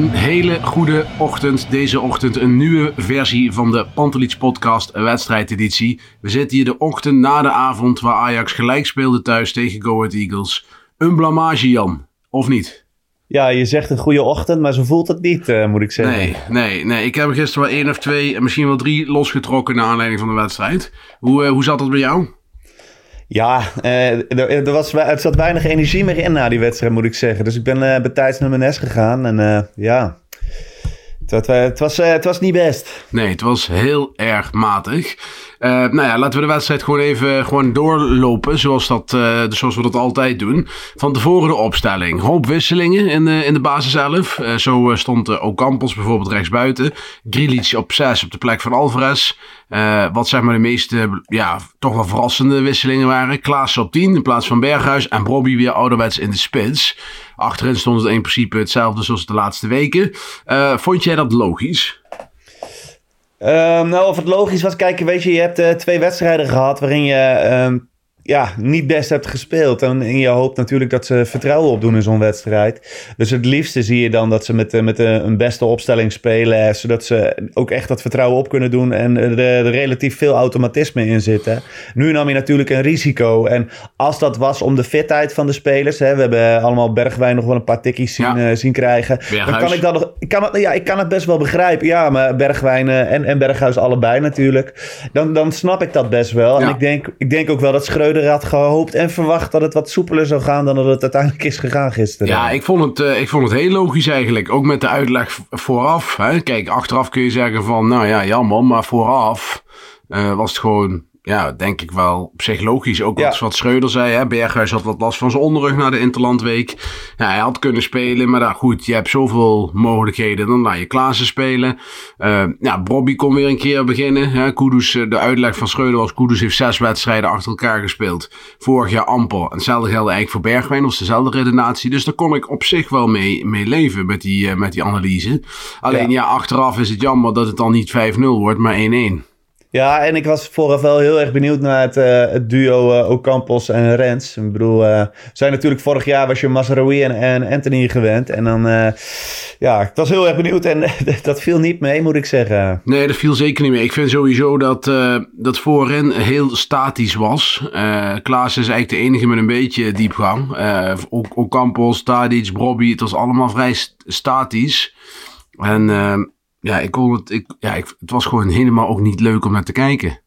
Een hele goede ochtend. Deze ochtend een nieuwe versie van de Pantelits podcast wedstrijdeditie. We zitten hier de ochtend na de avond waar Ajax gelijk speelde thuis tegen Go Ahead Eagles. Een blamage Jan, of niet? Ja, je zegt een goede ochtend, maar zo voelt het niet, uh, moet ik zeggen. Nee, nee, nee. Ik heb er gisteren wel één of twee, en misschien wel drie losgetrokken naar aanleiding van de wedstrijd. Hoe, uh, hoe zat dat bij jou? Ja, uh, er, er, was, er zat weinig energie meer in na die wedstrijd, moet ik zeggen. Dus ik ben uh, bij naar mijn nest gegaan. En uh, ja, het, het, was, het was niet best. Nee, het was heel erg matig. Uh, nou ja, laten we de wedstrijd gewoon even gewoon doorlopen. Zoals, dat, uh, zoals we dat altijd doen. Van tevoren de opstelling. Hoop wisselingen in de, in de basis 11. Uh, zo stond Ocampos bijvoorbeeld rechtsbuiten. Grilic op 6 op de plek van Alvarez. wat zeg maar de meeste, ja, toch wel verrassende wisselingen waren. Klaas op 10 in plaats van Berghuis. En Bobby weer ouderwets in de spits. Achterin stond het in principe hetzelfde zoals de laatste weken. vond jij dat logisch? Um, nou, of het logisch was, kijk, weet je, je hebt uh, twee wedstrijden gehad waarin je um, ja, niet best hebt gespeeld. En, en je hoopt natuurlijk dat ze vertrouwen opdoen in zo'n wedstrijd. Dus het liefste zie je dan dat ze met, met een beste opstelling spelen. Zodat ze ook echt dat vertrouwen op kunnen doen. En er, er relatief veel automatisme in zitten. Nu nam je natuurlijk een risico. En als dat was om de fitheid van de spelers. Hè, we hebben allemaal Bergwijn nog wel een paar tikkies zien, ja. uh, zien krijgen. Berghuis. Dan kan ik dat nog. Ik kan, het, ja, ik kan het best wel begrijpen. Ja, maar Bergwijn uh, en, en Berghuis allebei natuurlijk. Dan, dan snap ik dat best wel. Ja. En ik denk, ik denk ook wel dat Schreuder had gehoopt en verwacht dat het wat soepeler zou gaan dan dat het uiteindelijk is gegaan gisteren. Ja, ik vond het, uh, ik vond het heel logisch eigenlijk. Ook met de uitleg vooraf. Hè. Kijk, achteraf kun je zeggen van, nou ja, jammer, maar vooraf uh, was het gewoon ja, denk ik wel op zich logisch. Ook ja. wat Schreuder zei. Hè? Berghuis had wat last van zijn onderrug na de Interlandweek. Ja, hij had kunnen spelen. Maar nou, goed, je hebt zoveel mogelijkheden. Dan laat je Klaassen spelen. Uh, ja, Bobby kon weer een keer beginnen. Hè? Kudus, de uitleg van Schreuder was... Kudus heeft zes wedstrijden achter elkaar gespeeld. Vorig jaar amper. En hetzelfde geldt eigenlijk voor Bergwijn. Is dezelfde redenatie. Dus daar kon ik op zich wel mee, mee leven met die, uh, met die analyse. Alleen ja. ja, achteraf is het jammer dat het dan niet 5-0 wordt, maar 1-1. Ja, en ik was vooraf wel heel erg benieuwd naar het, uh, het duo uh, Ocampos en Rens. Ik bedoel, uh, zijn natuurlijk vorig jaar was je Mazraoui en, Anthony gewend. En dan, ja, ik was heel erg benieuwd en dat viel niet mee, moet ik zeggen. Nee, dat viel zeker niet mee. Ik vind sowieso dat, dat voorin heel statisch was. Klaas is eigenlijk de enige met een beetje diepgang. Ocampos, Tadic, Bobby, het was allemaal vrij statisch. En ja, ik kon het, ik, ja, ik, het was gewoon helemaal ook niet leuk om naar te kijken.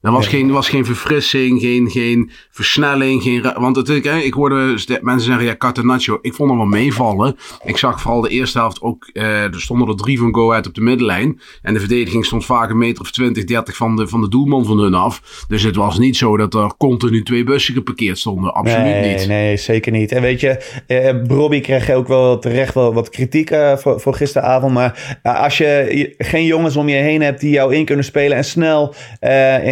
Er was, geen, was geen verfrissing, geen, geen versnelling. Geen, want het, ik, ik hoorde mensen zeggen, ja, Catenaccio. Ik vond hem wel meevallen. Ik zag vooral de eerste helft ook, uh, er stonden er drie van Go uit op de middenlijn. En de verdediging stond vaak een meter of 20, 30 van de, van de doelman van hun af. Dus het was niet zo dat er continu twee bussen geparkeerd stonden. Absoluut nee, niet. Nee, zeker niet. En weet je, uh, Bobby kreeg ook wel terecht wel wat kritiek uh, voor, voor gisteravond. Maar als je geen jongens om je heen hebt die jou in kunnen spelen en snel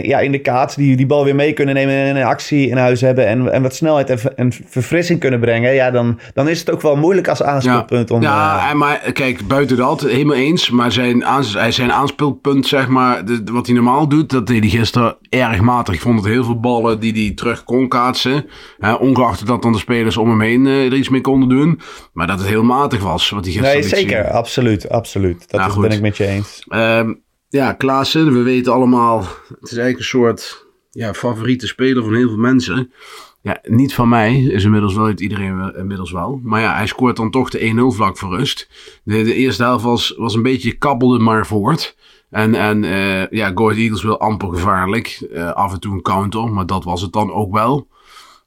ja, ja, in de kaats die, die bal weer mee kunnen nemen en een actie in huis hebben en, en wat snelheid en, en verfrissing kunnen brengen, ja, dan, dan is het ook wel moeilijk als aanspeelpunt. Ja, om, ja maar kijk, buiten dat, helemaal eens. Maar zijn, zijn aanspeelpunt, zeg maar, de, wat hij normaal doet, dat deed hij gisteren erg matig. Ik vond het heel veel ballen die hij terug kon kaatsen. Hè, ongeacht dat dan de spelers om hem heen er iets mee konden doen. Maar dat het heel matig was, wat hij gisteren Nee, zeker. Absoluut, absoluut. Dat nou, ben ik met je eens. Um, ja, Klaassen, we weten allemaal, het is eigenlijk een soort ja, favoriete speler van heel veel mensen. Ja, niet van mij, is inmiddels wel uit iedereen inmiddels wel. Maar ja, hij scoort dan toch de 1-0 vlak voor rust. De, de, eerste helft was, was een beetje kabbelde maar voort. En, en uh, ja, Eagles wil amper gevaarlijk. Uh, af en toe een counter, maar dat was het dan ook wel.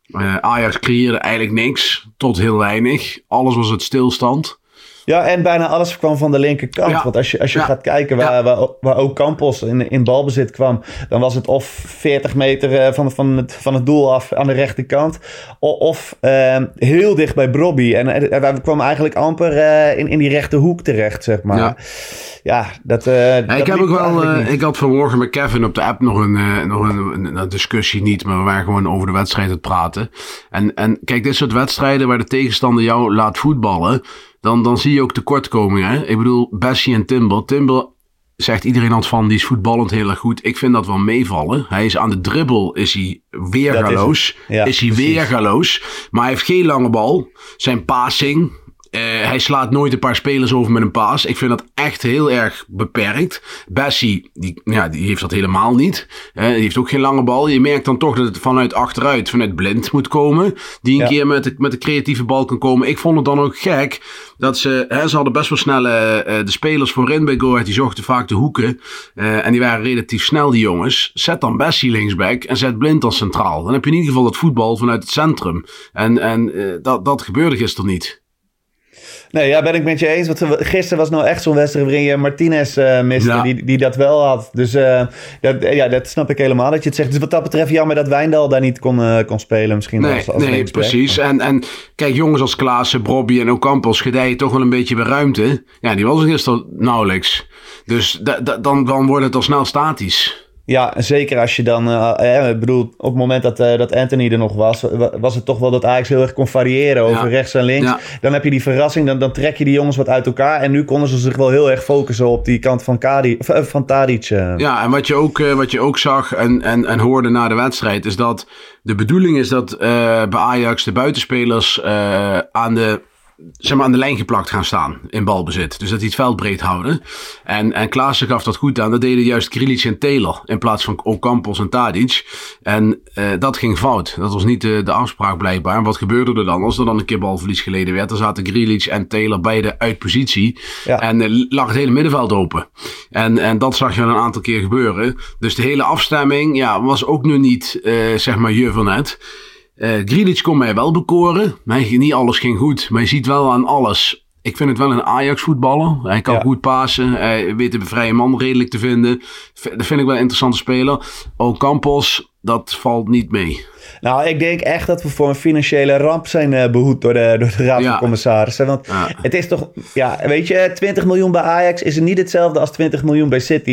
Uh, Ajax creëerde eigenlijk niks, tot heel weinig. Alles was het stilstand. Ja, en bijna alles kwam van de linkerkant. Want als je, als je gaat kijken waar, waar, waar, ook Campos in, in balbezit kwam, dan was het of 40 meter eh, van, van, het, van het doel af aan de rechterkant, of, of uh, heel dicht bij Brobby. En uh, we kwamen eigenlijk amper uh, in, in die rechterhoek terecht, zeg maar. Ja, dat. Ja, ik heb ook wel. ik had vanmorgen met Kevin op de app nog een, nog een, een, discussie niet, maar we waren gewoon over de wedstrijd aan het praten. En, en kijk, dit soort wedstrijden waar de tegenstander jou laat voetballen dan, dan zie je ook tekortkomingen. Ik bedoel, Bessie en Timber. Timber zegt iedereen altijd van, die is voetballend heel erg goed. Ik vind dat wel meevallen. Hij is aan de dribbel, is hij weergaloos. Is, ja, is, hij weergaloos. Maar hij heeft geen lange bal. Zijn passing, uh, hij slaat nooit een paar spelers over met een paas. Ik vind dat echt heel erg beperkt. Bessie, die, ja, die heeft dat helemaal niet. Uh, die heeft ook geen lange bal. Je merkt dan toch dat het vanuit achteruit, vanuit blind moet komen. Die een keer met de, met de creatieve bal kan komen. Ik vond het dan ook gek dat ze, hè, ze hadden best wel snelle, uh, de spelers voorin bij Go die zochten vaak de hoeken. en die waren relatief snel, die jongens. Zet dan Bessie linksback en zet blind als centraal. Dan heb je in ieder geval het voetbal vanuit het centrum. En, en dat, dat gebeurde gisteren niet. Nee, ja, ben ik met je eens. Want gisteren was nou echt zo'n wedstrijd waarin je Martinez uh, miste, die, die dat wel had. Dus uh, dat, ja, dat snap ik helemaal dat je het zegt. Dus wat dat betreft jammer dat Wijndal daar niet kon, uh, kon spelen misschien. Nee, als, als nee precies. En, en kijk, jongens als Klaassen, Brobby en Ocampos gedijen toch wel een beetje bij ruimte. Ja, die was er gisteren nauwelijks. Dus dan, dan wordt het al snel statisch. Ja, zeker als je dan, uh, ik bedoel, op het moment dat, uh, dat Anthony er nog was, was het toch wel dat Ajax heel erg kon variëren over rechts en links. Dan heb je die verrassing, dan, dan trek je die jongens wat uit elkaar. En nu konden ze zich wel heel erg focussen op die kant van, Kadi, van Tadic. Ja, en wat je ook, wat je ook zag en, en, en hoorde na de wedstrijd, is dat de bedoeling is dat bij Ajax de buitenspelers aan de zeg maar, aan de lijn geplakt gaan staan in balbezit. Dus dat hij het veld breed houden. En, en Klaassen gaf dat goed aan. Dat deden juist Krilic en Taylor in plaats van Ocampos en Tadic. En uh, dat ging fout. Dat was niet de, de afspraak blijkbaar. En wat gebeurde er dan? Als er dan een keer balverlies geleden werd, dan zaten Krilic en Taylor beide uit positie. Ja. En uh, lag het hele middenveld open. En, en dat zag je een aantal keer gebeuren. Dus de hele afstemming ja, was ook nu niet, uh, zeg maar, je van het. Uh, Grealish kon mij wel bekoren. Nee, niet alles ging goed, maar je ziet wel aan alles. Ik vind het wel een Ajax voetballer. Hij kan goed pasen. Hij weet de vrije man redelijk te vinden. Dat vind ik wel een interessante speler. Ook Campos, dat valt niet mee. Nou, ik denk echt dat we voor een financiële ramp zijn uh, behoed door de, door de Raad van Commissarissen. Want het is toch, ja, weet je, 20 miljoen bij Ajax is niet hetzelfde als 20 miljoen bij City.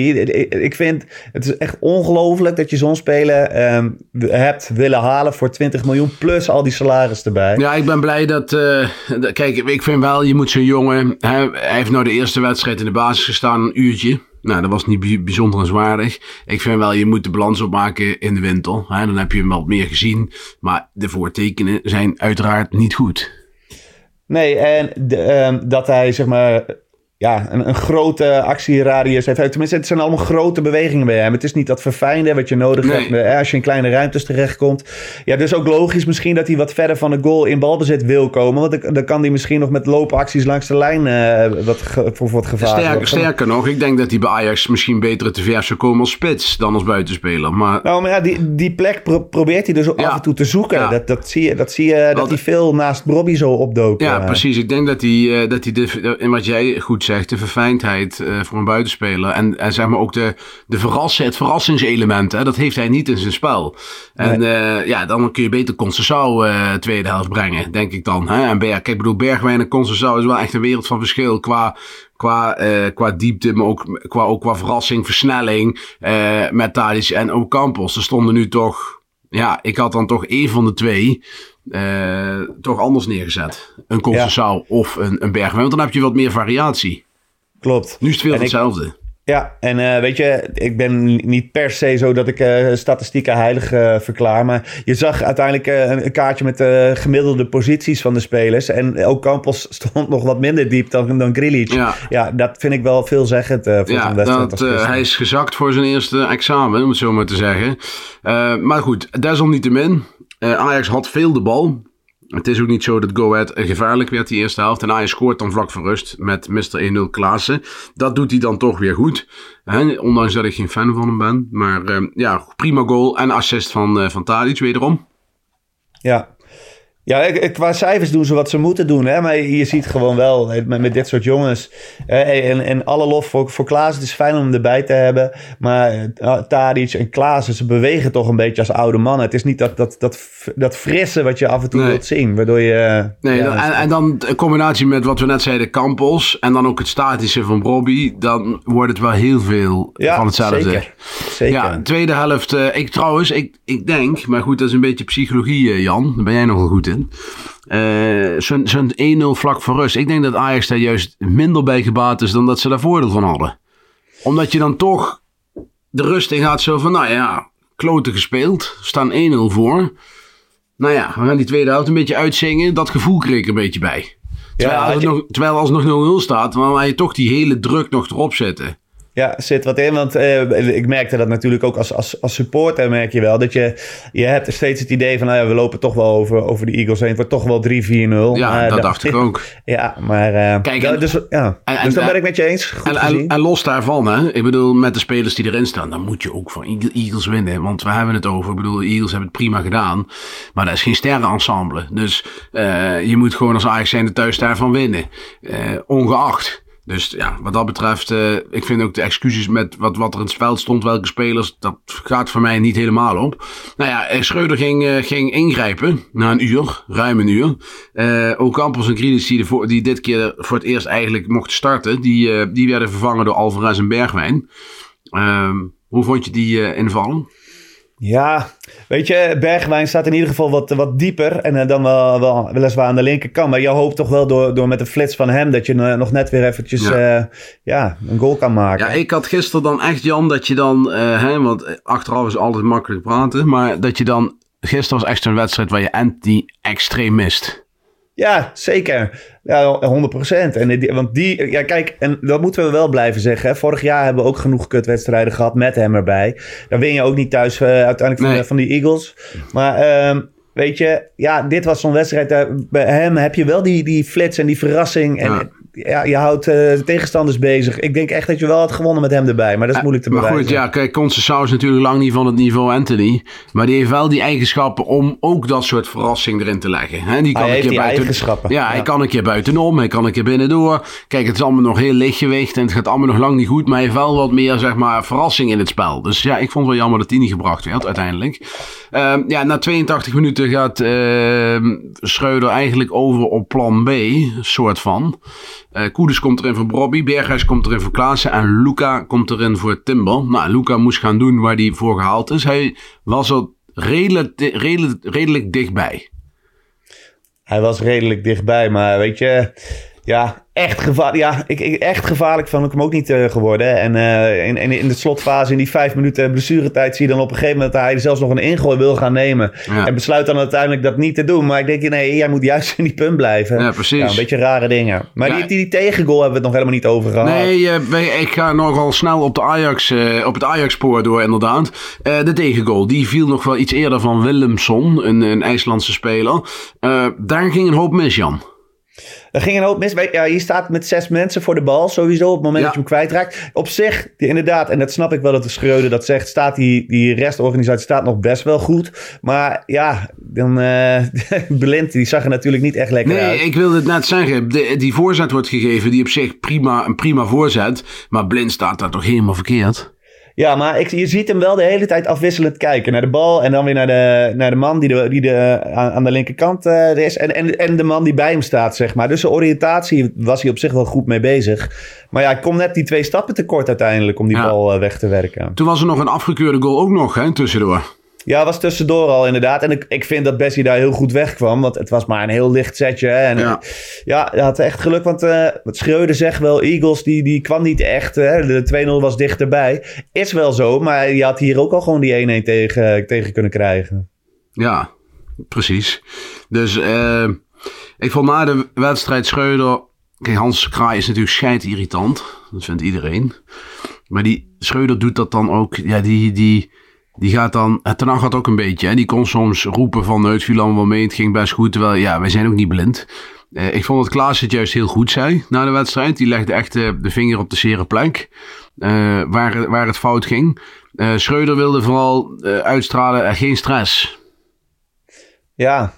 Ik vind, het is echt ongelooflijk dat je zo'n speler um, hebt willen halen voor 20 miljoen plus al die salaris erbij. Ja, ik ben blij dat, uh, kijk, ik vind wel, je moet zo'n jongen, hij heeft nou de eerste wedstrijd in de basis gestaan, een uurtje. Nou, dat was niet bijzonder zwaardig. Ik vind wel, je moet de balans opmaken in de winter. Hè? Dan heb je hem wat meer gezien. Maar de voortekenen zijn uiteraard niet goed. Nee, en de, um, dat hij zeg maar ja, een, een grote actieradius heeft. Tenminste, het zijn allemaal grote bewegingen bij hem. Het is niet dat verfijnde wat je nodig hebt als je in kleine ruimtes terechtkomt. Ja, dus ook logisch misschien dat hij wat verder van de goal in balbezit wil komen. Want dan, kan hij misschien nog met loopacties langs de lijn uh, wat, voor wat gevaar sterker, sterker nog, ik denk dat hij bij Ajax misschien beter te ver zou komen als spits dan als buitenspeler. Maar... Nou, maar ja, die, die plek probeert hij dus af en toe te zoeken. Dat, dat zie je, dat, zie je, dat hij veel naast Robbie zo opdook. Ja, precies. Ik denk dat hij, uh, dat hij de, in wat jij goed zegt, de verfijndheid uh, voor een buitenspeler. En, en zeg maar ook de, de verrassen, het verrassingselement, hè, dat heeft hij niet in zijn spel. En nee. uh, ja, dan kun je beter Concessao uh, tweede helft brengen, denk ik dan. Hè? En Berg, ik bedoel, Bergwijn en Concessao is wel echt een wereld van verschil qua, Qua, eh, qua diepte, maar ook qua, ook qua verrassing, versnelling. eh, met Tadic en Ocampos. Er stonden nu toch... Ja, ik had dan toch één van de twee eh, toch anders neergezet. Een Concessao of een, een Bergwijn. Want dan heb je wat meer variatie. Klopt. Nu is het veel En ik- hetzelfde. Ja, en eh, weet je, ik ben niet per se zo dat ik eh, statistieken heilig eh, verklaar. Maar je zag uiteindelijk een, kaartje met de gemiddelde posities van de spelers. En ook Campos stond nog wat minder diep dan, dan Grealish. Ja. ja, dat vind ik wel veelzeggend voor Ja, wedstrijd. dat, gisteren. hij is gezakt voor zijn eerste examen, om het zo maar te zeggen. Maar goed, desalniettemin. Ajax had veel de bal. Het is ook niet zo dat Go Ahead gevaarlijk werd die eerste helft. En Ajax scoort dan vlak voor rust met Mr. 1-0 Klaassen. Dat doet hij dan toch weer goed. Ondanks dat ik geen fan van hem ben. Maar eh, ja, prima goal en assist van, eh van wederom. Ja. Ja, ik- qua cijfers doen ze wat ze moeten doen. Hè? Maar je ziet gewoon wel met, met dit soort jongens. eh, En, en alle lof voor, voor Klaas. Het is fijn om hem erbij te hebben. Maar uh, Tadic en Klaas, ze bewegen toch een beetje als oude mannen. Het is niet dat, dat, dat, dat frisse wat je af en toe Nee. wilt zien. Waardoor je... eh, Nee, ja, dan- en, en dan in combinatie met wat we net zeiden, Campos. En dan ook het statische van Bobby. Dan wordt het wel heel veel ja, van hetzelfde. Zeker. zeker. Ja, tweede helft. eh, ik trouwens, ik, ik denk, maar goed, dat is een beetje psychologie, Jan. Daar ben jij nogal goed in. Eh, Zo'n zo'n 1-0 vlak voor rust. Ik denk dat Ajax daar juist minder bij gebaat is dan dat ze daar voordeel van hadden. Omdat je dan toch de rust in gaat zo van, nou ja, kloten gespeeld. Staan 1-0 voor. Nou ja, we gaan die tweede helft een beetje uitzingen. Dat gevoel kreeg ik een beetje bij. Terwijl, als, het nog, terwijl als het nog 0-0 staat, dan ga je toch die hele druk nog erop zetten. Ja, zit wat in. Want eh, ik merkte dat natuurlijk ook als, als, als supporter merk je wel. Dat je, je hebt steeds het idee van, nou ja, we lopen toch wel over, over de Eagles heen. Het wordt toch wel 3-4-0. Ja, dat dacht ik ook. Ja, maar... eh, Kijk, en- dus, ja. en- dus dan ben ik met je eens. Goed En, en, los daarvan, hè, ik bedoel, met de spelers die erin staan, dan moet je ook van Eagle- Eagles winnen. Want we hebben het over, ik bedoel, de Eagles hebben het prima gedaan. Maar dat is geen sterrenensemble. Dus eh, je moet gewoon als Ajax zijn de thuis daarvan winnen. Eh, ongeacht. Dus ja, wat dat betreft, eh, ik vind ook de excuses met wat, wat er in het veld stond, welke spelers, dat gaat voor mij niet helemaal op. Nou ja, eh, Schreuder ging, eh, ging ingrijpen na een uur, ruim een uur. Eh ook Campos en Grealish die, die dit keer voor het eerst eigenlijk mochten starten, die, die werden vervangen door Alvarez en Bergwijn. Ehm, hoe vond je die invallen? Ja, weet je, Bergwijn staat in ieder geval wat, wat dieper. En eh, dan wel, wel weliswaar aan de linkerkant. Maar je hoopt toch wel door, door met de flits van hem... dat je eh, nog net weer eventjes Ja. ja. ja, een goal kan maken. Ja, ik had gisteren dan echt, Jan, dat je dan, eh, hè, want achteraf is altijd makkelijk praten, maar dat je dan, gisteren was echt zo'n wedstrijd waar je anti-extreem mist. Ja, zeker. Ja, 100% En die, want die, ja, kijk, en dat moeten we wel blijven zeggen. Hè. Vorig jaar hebben we ook genoeg kutwedstrijden gehad met hem erbij. Dan win je ook niet thuis eh, uiteindelijk van, Nee. de, van die Eagles. Maar ehm, weet je, ja, dit was zo'n wedstrijd. daar- bij hem heb je wel die, die flits en die verrassing. En Ja. Ja, je houdt eh, de tegenstanders bezig. Ik denk echt dat je wel had gewonnen met hem erbij. Maar dat is moeilijk te maar bewijzen. goed, ja, kijk, Conceição is natuurlijk lang niet van het niveau Anthony. Maar die heeft wel die eigenschappen om ook dat soort verrassing erin te leggen. Hè? Die kan Hij een heeft keer die buiten, eigenschappen. Ja, hij Ja. kan een keer buitenom, hij kan een keer binnendoor. Kijk, het is allemaal nog heel lichtgewicht en het gaat allemaal nog lang niet goed. Maar hij heeft wel wat meer, zeg maar, verrassing in het spel. Dus ja, ik vond het wel jammer dat hij niet gebracht werd uiteindelijk. Ehm, ja, na 82 minuten gaat ehm Schreuder eigenlijk over op plan B, soort van. Eh Koeders komt erin voor Bobby, Berghuis komt erin voor Klaassen en Luca komt erin voor Timber. Nou, Luca moest gaan doen waar hij voor gehaald is. Hij was er redelijk, redelijk, redelijk dichtbij. Hij was redelijk dichtbij, maar weet je, ja, echt, gevaar, ja, ik, ik, echt gevaarlijk ik hem ook niet eh, geworden. En eh, in, in, in de slotfase, in die vijf minuten blessuretijd, zie je dan op een gegeven moment dat hij zelfs nog een ingooi wil gaan nemen. Ja. En besluit dan uiteindelijk dat niet te doen. Maar ik denk, nee, jij moet juist in die punt blijven. Ja, precies. een beetje rare dingen. Maar Ja. die, die, die tegengoal hebben we het nog helemaal niet over gehad. Nee, eh, ik ga nogal snel op, de Ajax, op het Ajax-spoor door, inderdaad. De tegengoal, die viel nog wel iets eerder van Willemson, een, een IJslandse speler. Daar ging een hoop mis, Jan. Er ging een hoop mis. Ja, je staat met zes mensen voor de bal sowieso op het moment Ja. dat je hem kwijtraakt. Op zich, die, inderdaad, en dat snap ik wel dat de Schreuder dat zegt, staat die, die restorganisatie staat nog best wel goed. Maar ja, dan eh Blind, die zag er natuurlijk niet echt lekker Nee, uit. ik wilde het net zeggen. De, die voorzet wordt gegeven, die op zich prima, een prima voorzet. Maar Blind staat daar toch helemaal verkeerd. Ja, maar ik, je ziet hem wel de hele tijd afwisselend kijken. Naar de bal en dan weer naar de, naar de man die, de, die de, aan, aan de linkerkant uh, is. En, en, en de man die bij hem staat, zeg maar. Dus de oriëntatie was hij op zich wel goed mee bezig. Maar ja, ik kom net die twee stappen tekort uiteindelijk om die bal uh, weg te werken. Toen was er nog een afgekeurde goal ook nog, hè, tussendoor. Ja, was tussendoor al inderdaad. En ik, ik vind dat Bessie daar heel goed wegkwam. Want het was maar een heel licht setje. En ja, ja hij had echt geluk. Want uh, wat Schreuder zegt wel, Eagles die, die kwam niet echt. Hè. De 2-0 was dichterbij. Is wel zo, maar je had hier ook al gewoon die 1-1 tegen, tegen kunnen krijgen. Ja, precies. Dus uh, ik vond na de wedstrijd Schreuder... Kijk, Hans Kraai is natuurlijk schijt irritant. Dat vindt iedereen. Maar die Schreuder doet dat dan ook... Ja, die... die die gaat dan, Ten Hag gaat ook een beetje, hè, die kon soms roepen van het viel allemaal mee, het ging best goed. Terwijl, ja, wij zijn ook niet blind. Uh, ik vond dat Klaas het juist heel goed zei na de wedstrijd. Die legde echt de vinger op de zere plek, uh, waar, waar het fout ging. Schreuder wilde vooral uitstralen, geen stress. Ja,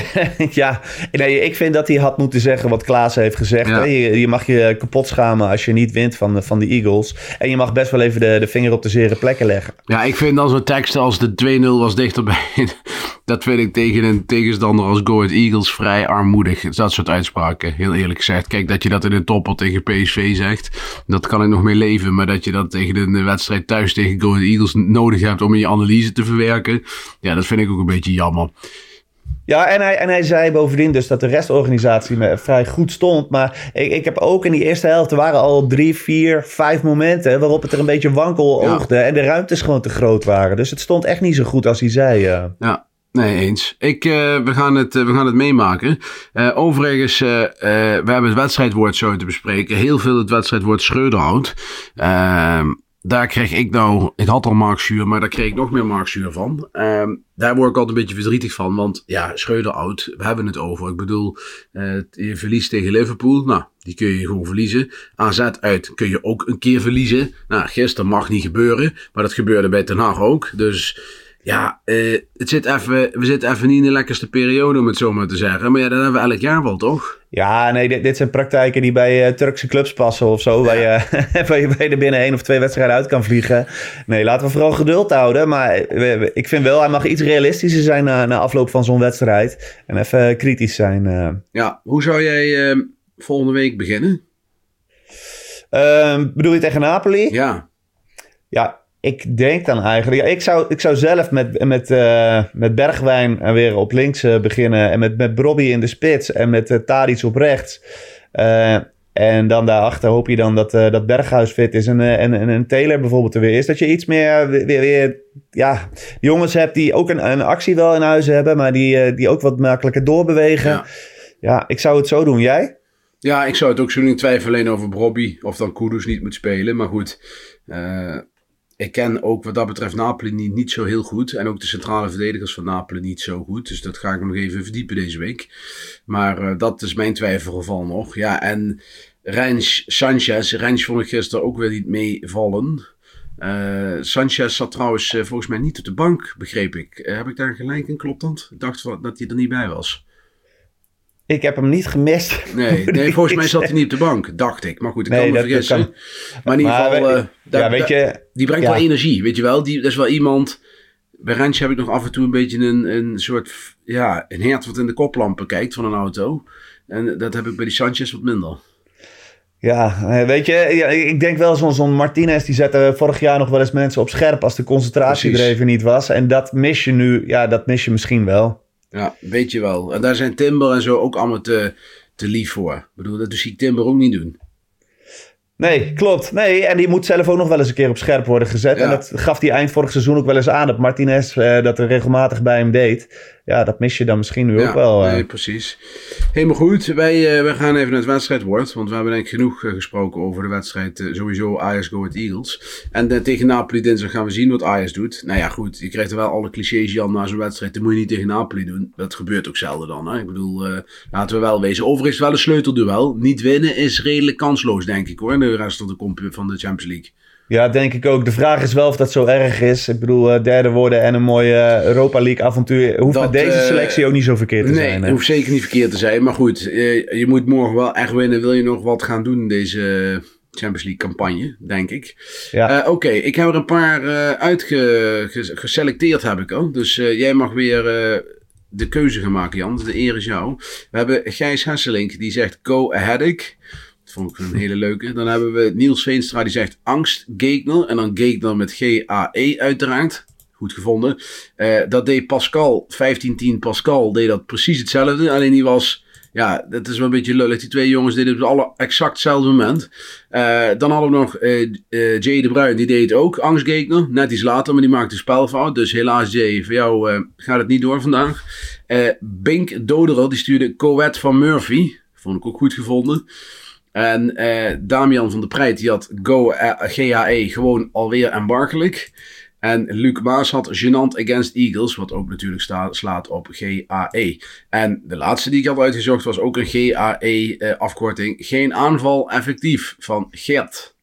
ja, nee, ik vind dat hij had moeten zeggen wat Klaas heeft gezegd. Je, je, mag je kapot schamen als je niet wint van de, van de Eagles. En je mag best wel even de, de vinger op de zere plekken leggen. Ja, ik vind als een tekst als de 2-0 was dichterbij. dat vind ik tegen een tegenstander als Go Ahead Eagles vrij armoedig. Dat soort uitspraken, heel eerlijk gezegd. Kijk, dat je dat in een topper tegen PSV zegt, dat kan ik nog mee leven. Maar dat je dat tegen een wedstrijd thuis tegen Go Ahead Eagles nodig hebt om in je analyse te verwerken. Ja, dat vind ik ook een beetje jammer. Ja, en hij, en hij zei bovendien dus dat de restorganisatie me vrij goed stond. Maar ik, ik heb ook in die eerste helft, er waren al drie, vier, vijf momenten waarop het er een beetje wankel oogde. En de ruimtes gewoon te groot waren. Dus het stond echt niet zo goed als hij zei. Uh. Ja. Nee, eens. Ik, uh, we, gaan het, uh, we gaan het meemaken. Uh, overigens, we hebben het wedstrijdwoord zo te bespreken. Heel veel het wedstrijdwoord Schreuderhout. Ehm, daar kreeg ik nou, ik had al Mark maar daar kreeg ik nog meer Mark van. Um, daar word ik altijd een beetje verdrietig van, want ja, Schreuder oud, we hebben het over. Ik bedoel, uh, je verliest tegen Liverpool, nou, die kun je gewoon verliezen. AZ uit kun je ook een keer verliezen. Nou, gisteren mag niet gebeuren, maar dat gebeurde bij Ten Hag ook. Dus ja, uh, het zit even, we zitten even niet in de lekkerste periode, om het zo maar te zeggen. Maar ja, dat hebben we elk jaar wel, toch? Ja, nee, dit, dit zijn praktijken die bij uh, Turkse clubs passen of zo. Waar, je, waar je er binnen één of twee wedstrijden uit kan vliegen. Nee, laten we vooral geduld houden. Maar ik vind wel, hij mag iets realistischer zijn na, na afloop van zo'n wedstrijd. En even kritisch zijn. Uh. Ja, hoe zou jij uh, volgende week beginnen? Ehm, bedoel je tegen Napoli? Ja. Ja, ik denk dan eigenlijk... ik, zou, ik zou zelf met, met, uh, met Bergwijn weer op links uh, beginnen. En met, met Brobby in de spits. En met uh, Tadic op rechts. en dan daarachter hoop je dan dat, dat Berghuis fit is. En, en, en een Taylor bijvoorbeeld er weer is. Dat je iets meer weer... weer ja, jongens hebt die ook een, een actie wel in huis hebben. Maar die, die ook wat makkelijker doorbewegen. Ja. ja, ik zou het zo doen. Jij? Ja, ik zou het ook zo niet twijfelen alleen over Brobby. Of dan Kudus niet moet spelen. Maar goed ik ken ook wat dat betreft Napoli niet, zo heel goed. En ook de centrale verdedigers van Napoli niet zo goed. Dus dat ga ik nog even verdiepen deze week. Maar uh, dat is mijn twijfelgeval nog. Ja, en Rens Sanchez. Rens vond ik gisteren ook weer niet meevallen. Uh, Sanchez zat trouwens uh, volgens mij niet op de bank, begreep ik. heb ik daar gelijk in? Klopt dat? Ik dacht dat hij er niet bij was. Ik heb hem niet gemist. Nee, nee volgens mij zat hij niet op de bank, dacht ik. Maar goed, ik kan me vergissen. Maar in ieder geval, uh, ja, weet je, die brengt wel energie, weet je wel. Die, dat is wel iemand... Bij Rensje heb ik nog af en toe een beetje een, een soort... Ja, een hert wat in de koplampen kijkt van een auto. En dat heb ik bij die Sanchez wat minder. Ja, eh, weet je, ik denk wel zo'n zo'n Martinez, die zette vorig jaar nog wel eens mensen op scherp als de concentratie Precies. er even niet was. En dat mis je nu, ja, dat mis je misschien wel. Ja, weet je wel. En daar zijn Timber en zo ook allemaal te, te lief voor. Ik bedoel, dat zie ik Timber ook niet doen. Nee, klopt. Nee, en die moet zelf ook nog wel eens een keer op scherp worden gezet. En dat gaf hij eind vorig seizoen ook wel eens aan. Dat Martinez uh, dat er regelmatig bij hem deed. Ja, dat mis je dan misschien nu ook wel. Nee, precies. Helemaal goed. Wij, uh, wij gaan even naar het wedstrijdwoord. Want we hebben denk ik genoeg gesproken over de wedstrijd. sowieso Ajax Go Eagles. En tegen Napoli dinsdag gaan we zien wat Ajax doet. Nou ja, goed. Je krijgt er wel alle clichés, Jan, na zo'n wedstrijd. Dat moet je niet tegen Napoli doen. Dat gebeurt ook zelden dan. Hè? Ik bedoel, laten we wel wezen. Overigens wel een sleutelduel. Niet winnen is redelijk kansloos, denk ik hoor rest van de, van de Champions League. Ja, denk ik ook. De vraag is wel of dat zo erg is. Ik bedoel, uh, derde worden en een mooie eh, Europa League avontuur. Hoeft met deze eh, selectie ook niet zo verkeerd te zijn. Nee, hoeft zeker niet verkeerd te zijn. Maar goed, je moet morgen wel echt winnen. Wil je nog wat gaan doen deze, Champions League campagne, denk ik. Ja. Eh, Oké, ik heb er een paar uh, uitgeselecteerd, heb ik al. Dus uh, jij mag weer de keuze gaan maken, Jan. De eer is jou. We hebben Gijs Hesselink, die zegt Go Ahead ik. Vond ik een hele leuke. Dan hebben we Niels Veenstra, die zegt Angst Gegner. En dan Gegner met G-A-E uiteraard. Goed gevonden. dat deed Pascal, 1510 Pascal, deed dat precies hetzelfde. Alleen die was ja, dat is wel een beetje lullig. Die twee jongens deden het op alle exact hetzelfde moment. Uh, dan hadden we nog uh, Jay de Bruin, die deed het ook. Angstgekner, net iets later, maar die maakte spelfout. Dus helaas Jay, voor jou gaat het niet door vandaag. Bink Doderer, die stuurde Coët van Murphy. Vond ik ook goed gevonden. En Damian van der Preit, die had Go GHE gewoon alweer embarkelijk. En Luc Maas had Genant Against Eagles, wat ook natuurlijk slaat op GAE. En de laatste die ik had uitgezocht was ook een GAE-afkorting. Eh, Geen aanval effectief van Gert.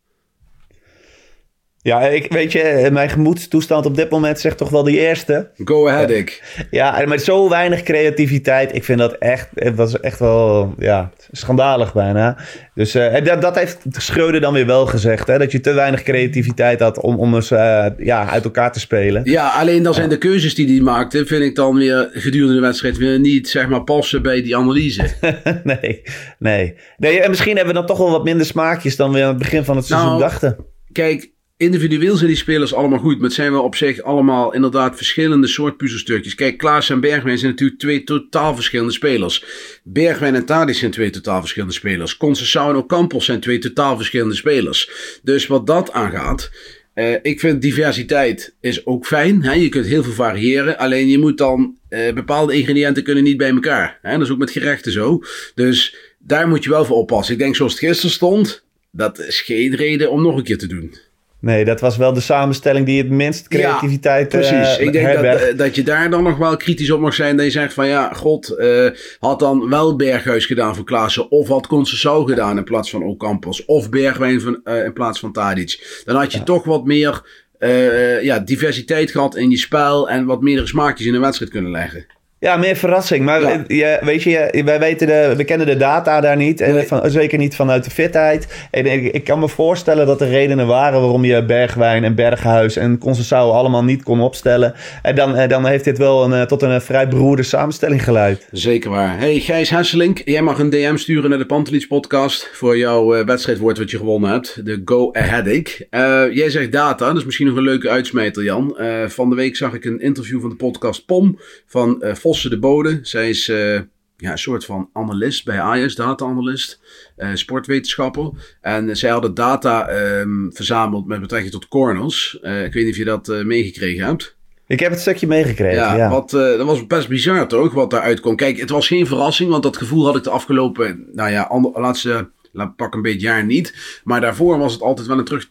Ja, ik, weet je, mijn gemoedstoestand op dit moment zegt toch wel die eerste. Go ahead, ik. Ja, en met zo weinig creativiteit. Ik vind dat echt, het was echt wel, ja, schandalig bijna. Dus uh, dat, dat heeft Schreuder dan weer wel gezegd, hè, dat je te weinig creativiteit had om, om eens uh, ja, uit elkaar te spelen. Ja, alleen dan zijn de keuzes die hij maakte, vind ik dan weer gedurende de wedstrijd weer niet, zeg maar, passen bij die analyse. nee, nee, nee. En misschien hebben we dan toch wel wat minder smaakjes dan we aan het begin van het seizoen nou, dachten. Kijk, individueel zijn die spelers allemaal goed. Maar het zijn wel op zich allemaal inderdaad verschillende soort puzzelstukjes. Kijk, Klaas en Bergwijn zijn natuurlijk twee totaal verschillende spelers. Bergwijn en Tadic zijn twee totaal verschillende spelers. Conceição en Ocampos zijn twee totaal verschillende spelers. Dus wat dat aangaat... Uh, ik vind diversiteit is ook fijn. Hè? Je kunt heel veel variëren. Alleen je moet dan... Uh, bepaalde ingrediënten kunnen niet bij elkaar. Hè? Dat is ook met gerechten zo. Dus daar moet je wel voor oppassen. Ik denk zoals het gisteren stond... Dat is geen reden om nog een keer te doen. Nee, dat was wel de samenstelling die het minst creativiteit ja, precies. Uh, ik denk dat, eh, dat je daar dan nog wel kritisch op mag zijn. Dat je zegt van ja, god, uh, had dan wel Berghuis gedaan voor Klaassen. Of had Concessao gedaan in plaats van Ocampos. Of Bergwijn van, uh, in plaats van Tadic. Dan had je ja. toch wat meer ja, diversiteit gehad in je spel. En wat meerdere smaakjes in een wedstrijd kunnen leggen. Ja, meer verrassing. Maar ja. weet je, wij weten de, we kennen de data daar niet. En van, zeker niet vanuit de fitheid. En ik, ik, kan me voorstellen dat er redenen waren waarom je Bergwijn en Berghuis en Concessao allemaal niet kon opstellen. En dan, dan heeft dit wel een, tot een vrij beroerde samenstelling geleid. Zeker waar. Hey Gijs Hesselink, jij mag een DM sturen naar de Pantelis podcast voor jouw uh, wedstrijdwoord wat je gewonnen hebt. De Go Ahead Ik. Uh, jij zegt data, dat is misschien nog een leuke uitsmijter Jan. Uh, van de week zag ik een interview van de podcast POM van Vossen de Bode. Zij is uh, ja, een soort van analist bij Ajax, data-analyst, uh, sportwetenschapper. En zij hadden data um, verzameld met betrekking tot corners. Uh, ik weet niet of je dat meegekregen hebt. Ik heb het stukje meegekregen. Ja, ja. Wat, dat was best bizar toch, wat daaruit kwam. Kijk, het was geen verrassing, want dat gevoel had ik de afgelopen, nou ja, ander, laatste laat pak een beetje jaar niet. Maar daarvoor was het altijd wel een terug,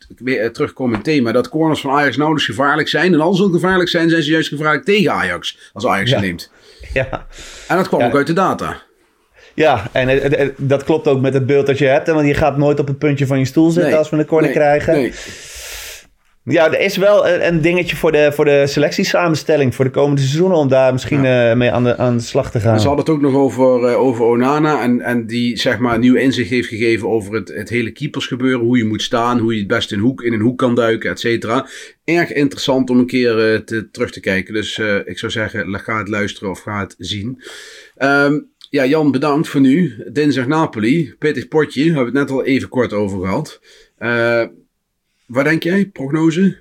terugkomend thema. Dat corners van Ajax nauwelijks gevaarlijk zijn. En als ze gevaarlijk zijn, zijn ze juist gevaarlijk tegen Ajax. Als Ajax ja. neemt. Ja. En dat kwam ja. ook uit de data. Ja, en dat klopt ook met het beeld dat je hebt. Want je gaat nooit op het puntje van je stoel zitten nee, als we een corner nee, krijgen. Nee. Ja, er is wel een dingetje voor de, voor de selectiesamenstelling voor de komende seizoenen om daar misschien ja. uh, mee aan de, aan de slag te gaan. Ze hadden het ook nog over, uh, over Onana en, en die zeg maar nieuw inzicht heeft gegeven over het, het hele keepersgebeuren. Hoe je moet staan, hoe je het best in, hoek, in een hoek kan duiken, et cetera. Erg interessant om een keer uh, te, terug te kijken. Dus ik zou zeggen, ga het luisteren of ga het zien. Um, ja, Jan, bedankt voor nu. Dinsdag Napoli, pittig potje, hebben we het net al even kort over gehad. Wat denk jij? Prognose?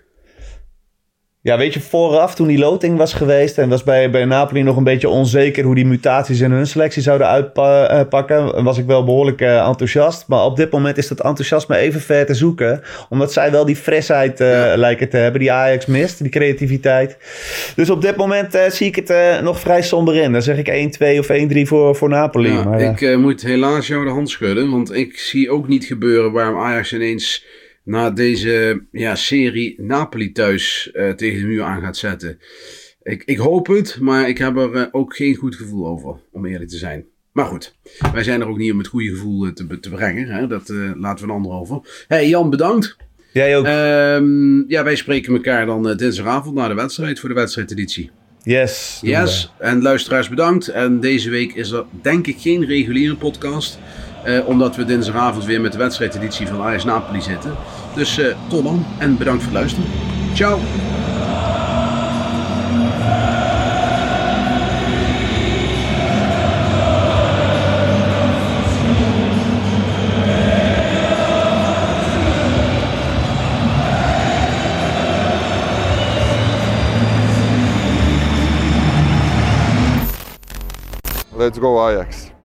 Ja, weet je, vooraf toen die loting was geweest en was bij, bij Napoli nog een beetje onzeker hoe die mutaties in hun selectie zouden uitpakken, was ik wel behoorlijk uh, enthousiast. Maar op dit moment is dat enthousiasme even ver te zoeken, omdat zij wel die frisheid uh, ja. lijken te hebben die Ajax mist, die creativiteit. Dus op dit moment uh, zie ik het nog vrij somber in. Dan zeg ik 1-2 of 1-3 voor, voor Napoli. Ja, maar, ik moet helaas jou de hand schudden, want ik zie ook niet gebeuren waarom Ajax ineens na deze ja, serie Napoli thuis uh, tegen de muur aan gaat zetten. Ik, ik hoop het, maar ik heb er uh, ook geen goed gevoel over, om eerlijk te zijn. Maar goed, wij zijn er ook niet om het goede gevoel te, te brengen. Hè? Dat uh, laten we een ander over. Hey Jan, bedankt. Jij ook. Um, ja, wij spreken elkaar dan dinsdagavond na de wedstrijd voor de wedstrijdeditie. Yes. Yes. En luisteraars bedankt. En deze week is er denk ik geen reguliere podcast. Eh, omdat we dinsdagavond weer met de wedstrijdeditie van Ajax Napoli zitten. Dus eh, tot dan en bedankt voor het luisteren. Ciao! Let's go Ajax.